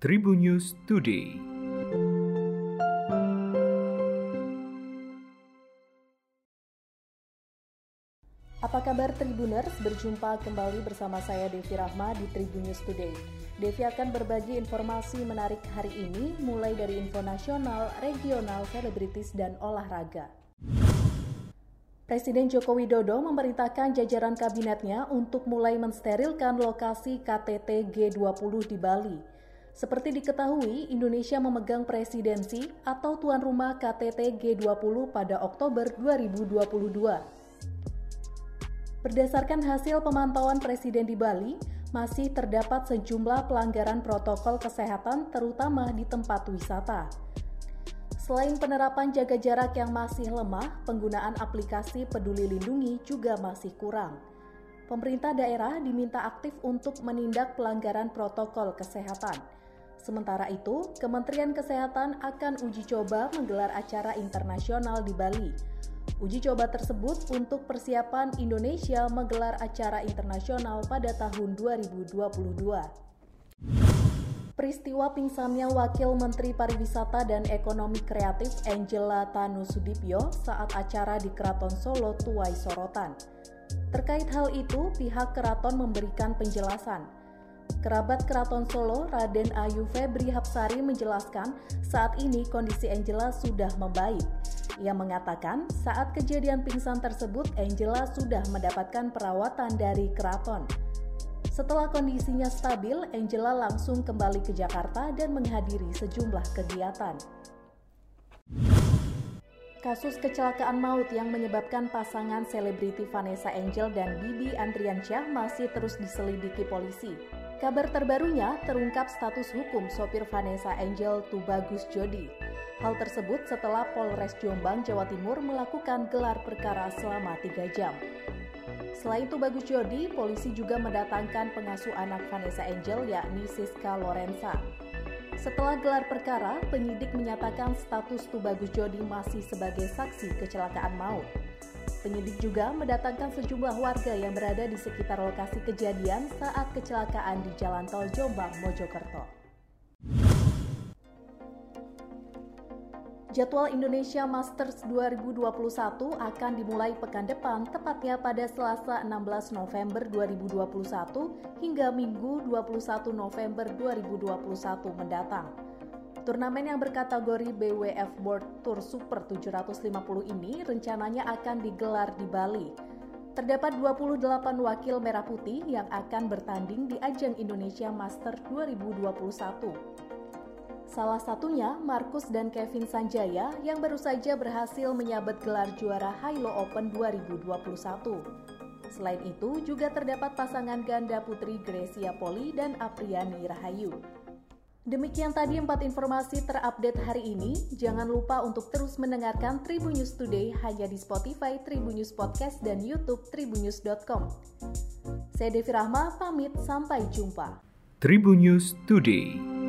Tribun News Today. Apa kabar Tribuners? Berjumpa kembali bersama saya Devi Rahma di Tribun News Today. Devi akan berbagi informasi menarik hari ini mulai dari info nasional, regional, selebritis, dan olahraga. Presiden Joko Widodo memerintahkan jajaran kabinetnya untuk mulai mensterilkan lokasi KTT G20 di Bali. Seperti diketahui, Indonesia memegang presidensi atau tuan rumah KTT G20 pada Oktober 2022. Berdasarkan hasil pemantauan Presiden di Bali, masih terdapat sejumlah pelanggaran protokol kesehatan terutama di tempat wisata. Selain penerapan jaga jarak yang masih lemah, penggunaan aplikasi Peduli Lindungi juga masih kurang. Pemerintah daerah diminta aktif untuk menindak pelanggaran protokol kesehatan. Sementara itu, Kementerian Kesehatan akan uji coba menggelar acara internasional di Bali. Uji coba tersebut untuk persiapan Indonesia menggelar acara internasional pada tahun 2022. Peristiwa pingsannya Wakil Menteri Pariwisata dan Ekonomi Kreatif Angela Tanu Sudipyo saat acara di Keraton Solo tuai sorotan. Terkait hal itu, pihak keraton memberikan penjelasan. Kerabat Keraton Solo, Raden Ayu Febri Hapsari menjelaskan saat ini kondisi Angela sudah membaik. Ia mengatakan saat kejadian pingsan tersebut Angela sudah mendapatkan perawatan dari keraton. Setelah kondisinya stabil, Angela langsung kembali ke Jakarta dan menghadiri sejumlah kegiatan. Kasus kecelakaan maut yang menyebabkan pasangan selebriti Vanessa Angel dan Bibi Andriansyah masih terus diselidiki polisi. Kabar terbarunya terungkap status hukum sopir Vanessa Angel Tubagus Jodi. Hal tersebut setelah Polres Jombang, Jawa Timur melakukan gelar perkara selama tiga jam. Selain itu Bagus Jodi, polisi juga mendatangkan pengasuh anak Vanessa Angel yakni Siska Lorenza. Setelah gelar perkara, penyidik menyatakan status Tubagus Jodi masih sebagai saksi kecelakaan maut. Penyidik juga mendatangkan sejumlah warga yang berada di sekitar lokasi kejadian saat kecelakaan di Jalan Tol Jombang, Mojokerto. Jadwal Indonesia Masters 2021 akan dimulai pekan depan, tepatnya pada Selasa 16 November 2021 hingga Minggu 21 November 2021 mendatang. Turnamen yang berkategori BWF World Tour Super 750 ini rencananya akan digelar di Bali. Terdapat 28 wakil merah putih yang akan bertanding di ajang Indonesia Masters 2021. Salah satunya Markus dan Kevin Sanjaya yang baru saja berhasil menyabet gelar juara Hilo Open 2021. Selain itu, juga terdapat pasangan ganda putri Gracia Poli dan Apriani Rahayu. Demikian tadi empat informasi terupdate hari ini. Jangan lupa untuk terus mendengarkan Tribun News Today hanya di Spotify, Tribun News Podcast, dan YouTube tribunnews.com. Saya Devi Rahma, pamit, sampai jumpa. Tribun News Today.